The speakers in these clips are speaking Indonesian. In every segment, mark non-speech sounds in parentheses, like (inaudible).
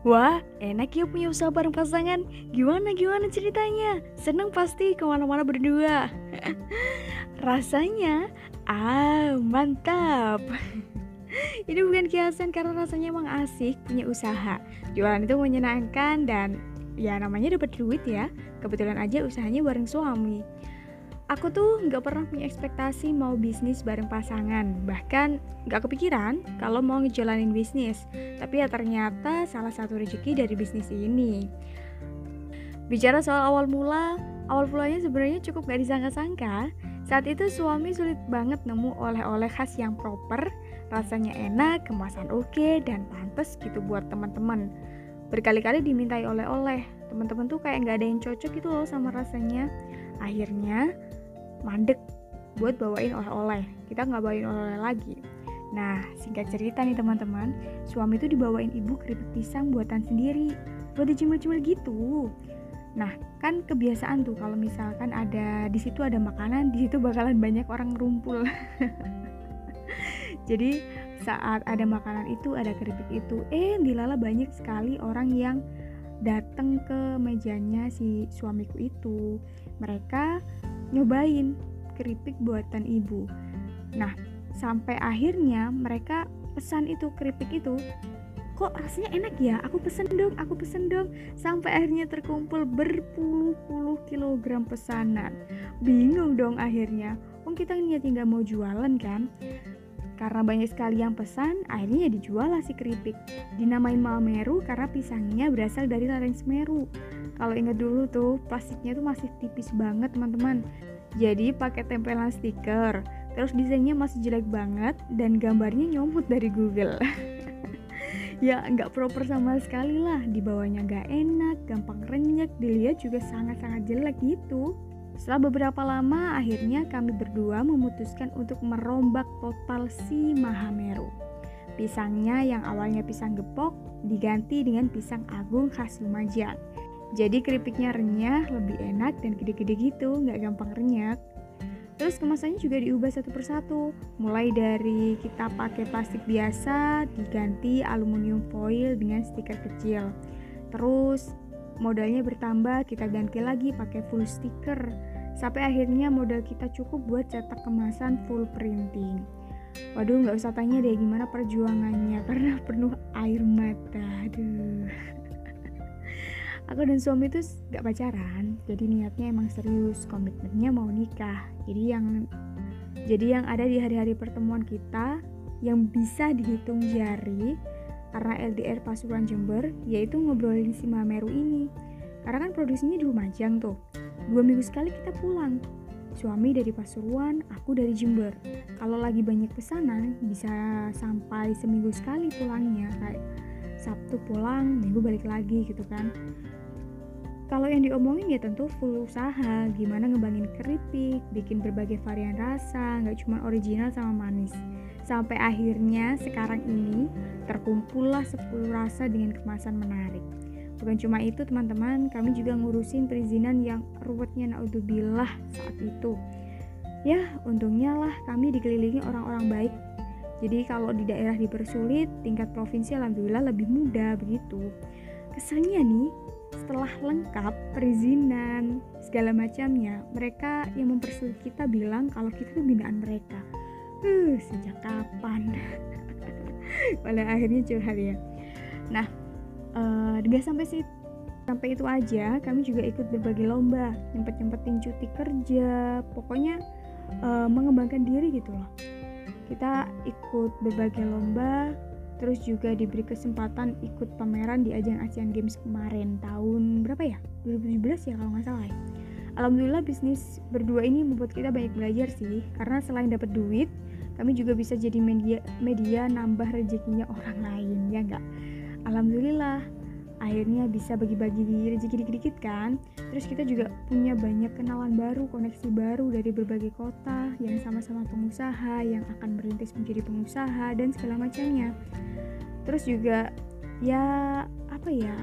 Wah, enak ya punya usaha bareng pasangan. Gimana gimana ceritanya? Seneng pasti ke mana-mana berdua. (laughs) rasanya, ah mantap. (laughs) Ini bukan kiasan karena rasanya emang asik punya usaha. Jualan itu menyenangkan dan ya namanya dapat duit ya. Kebetulan aja usahanya bareng suami. Aku tuh nggak pernah punya ekspektasi mau bisnis bareng pasangan, bahkan nggak kepikiran kalau mau ngejalanin bisnis. Tapi ya ternyata salah satu rezeki dari bisnis ini. Bicara soal awal mula, awal mulanya sebenarnya cukup gak disangka-sangka. Saat itu suami sulit banget nemu oleh-oleh khas yang proper, rasanya enak, kemasan oke, dan pantas gitu buat teman-teman. Berkali-kali dimintai oleh-oleh, teman-teman tuh kayak nggak ada yang cocok gitu loh sama rasanya. Akhirnya mandek buat bawain oleh-oleh. Kita nggak bawain oleh-oleh lagi. Nah singkat cerita nih teman-teman. Suami itu dibawain ibu keripik pisang buatan sendiri. Buat dicemil-cemil gitu. Nah kan kebiasaan tuh kalau misalkan ada di situ ada makanan di situ bakalan banyak orang rumpul. (laughs) Jadi saat ada makanan itu ada keripik itu eh dilala banyak sekali orang yang datang ke mejanya si suamiku itu. Mereka nyobain keripik buatan ibu. Nah, sampai akhirnya mereka pesan itu keripik itu kok rasanya enak ya? Aku pesen dong aku pesen dong. Sampai akhirnya terkumpul berpuluh-puluh kilogram pesanan. Bingung dong akhirnya. Wong kita niat nggak mau jualan kan karena banyak sekali yang pesan akhirnya ya dijual lah si keripik. Dinamain Mameru karena pisangnya berasal dari lereng Semeru kalau ingat dulu tuh plastiknya tuh masih tipis banget teman-teman. Jadi pakai tempelan stiker. Terus desainnya masih jelek banget dan gambarnya nyomot dari Google. (laughs) Ya nggak proper sama sekali lah. Di bawahnya nggak enak gampang renyek dilihat juga sangat-sangat jelek gitu setelah beberapa lama akhirnya kami berdua memutuskan untuk merombak total si Mahameru pisangnya yang awalnya pisang gepok diganti dengan pisang agung khas Lumajang jadi keripiknya renyah, lebih enak dan gede-gede gitu, nggak gampang renyah. Terus kemasannya juga diubah satu persatu, mulai dari kita pakai plastik biasa diganti aluminium foil dengan stiker kecil. Terus modalnya bertambah, kita ganti lagi pakai full stiker. Sampai akhirnya modal kita cukup buat cetak kemasan full printing. Waduh, nggak usah tanya deh gimana perjuangannya (laughs) karena penuh air mata. Aduh aku dan suami itu gak pacaran jadi niatnya emang serius komitmennya mau nikah jadi yang jadi yang ada di hari-hari pertemuan kita yang bisa dihitung jari karena LDR Pasuruan Jember yaitu ngobrolin si Mameru ini. Karena kan produksinya di Lumajang tuh. Dua minggu sekali kita pulang. Suami dari Pasuruan aku dari Jember. Kalau lagi banyak pesanan bisa sampai seminggu sekali pulangnya. Kayak Sabtu pulang minggu balik lagi gitu kan. Kalau yang diomongin ya tentu full usaha, gimana ngebangin keripik, bikin berbagai varian rasa, nggak cuma original sama manis. Sampai akhirnya sekarang ini terkumpullah 10 rasa dengan kemasan menarik. Bukan cuma itu teman-teman, kami juga ngurusin perizinan yang ruwetnya naudzubillah saat itu. Ya, untungnya lah kami dikelilingi orang-orang baik. Jadi kalau di daerah dipersulit, tingkat provinsi alhamdulillah lebih mudah begitu. Kesannya nih, setelah lengkap perizinan segala macamnya mereka yang mempersulit kita bilang kalau kita tuh binaan mereka uh sejak kapan? (laughs) Pada akhirnya curhat ya. Nah uh, gak sampai sih sampai itu aja kami juga ikut berbagai lomba nyempet nyempetin cuti kerja pokoknya uh, mengembangkan diri gitu loh. Kita ikut berbagai lomba terus juga diberi kesempatan ikut pameran di ajang Asian Games kemarin tahun berapa ya? 2017 ya kalau nggak salah ya Alhamdulillah bisnis berdua ini membuat kita banyak belajar sih. Karena selain dapat duit kami juga bisa jadi media media nambah rezekinya orang (laughs) lain ya enggak Alhamdulillah akhirnya bisa bagi-bagi rezeki dikit-dikit kan? Terus kita juga punya banyak kenalan baru koneksi baru dari berbagai kota yang sama-sama pengusaha yang akan merintis menjadi pengusaha dan segala macamnya. Terus juga ya apa ya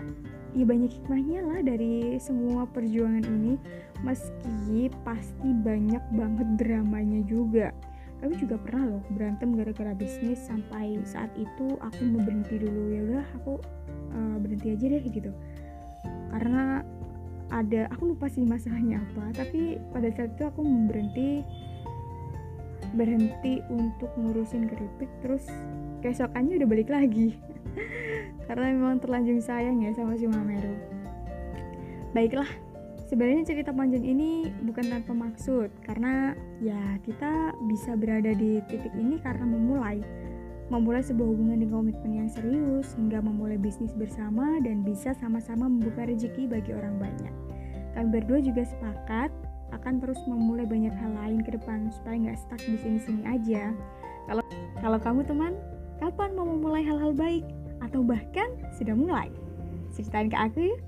ya banyak hikmahnya lah dari semua perjuangan ini. Meski pasti banyak banget dramanya juga. Kami juga pernah loh berantem gara-gara bisnis sampai saat itu aku mau berhenti dulu. Ya udah aku uh, berhenti aja deh gitu. Karena ada aku lupa sih masalahnya apa tapi pada saat itu aku berhenti berhenti untuk ngurusin keripik terus keesokannya udah balik lagi (laughs) karena memang terlanjur sayang ya sama si Mameru baiklah sebenarnya cerita panjang ini bukan tanpa maksud karena ya kita bisa berada di titik ini karena memulai memulai sebuah hubungan dengan komitmen yang serius hingga memulai bisnis bersama dan bisa sama-sama membuka rezeki bagi orang banyak. Kami berdua juga sepakat akan terus memulai banyak hal lain ke depan supaya nggak stuck di sini-sini aja. Kalau kalau kamu teman, kapan mau memulai hal-hal baik atau bahkan sudah mulai? Ceritain ke aku yuk.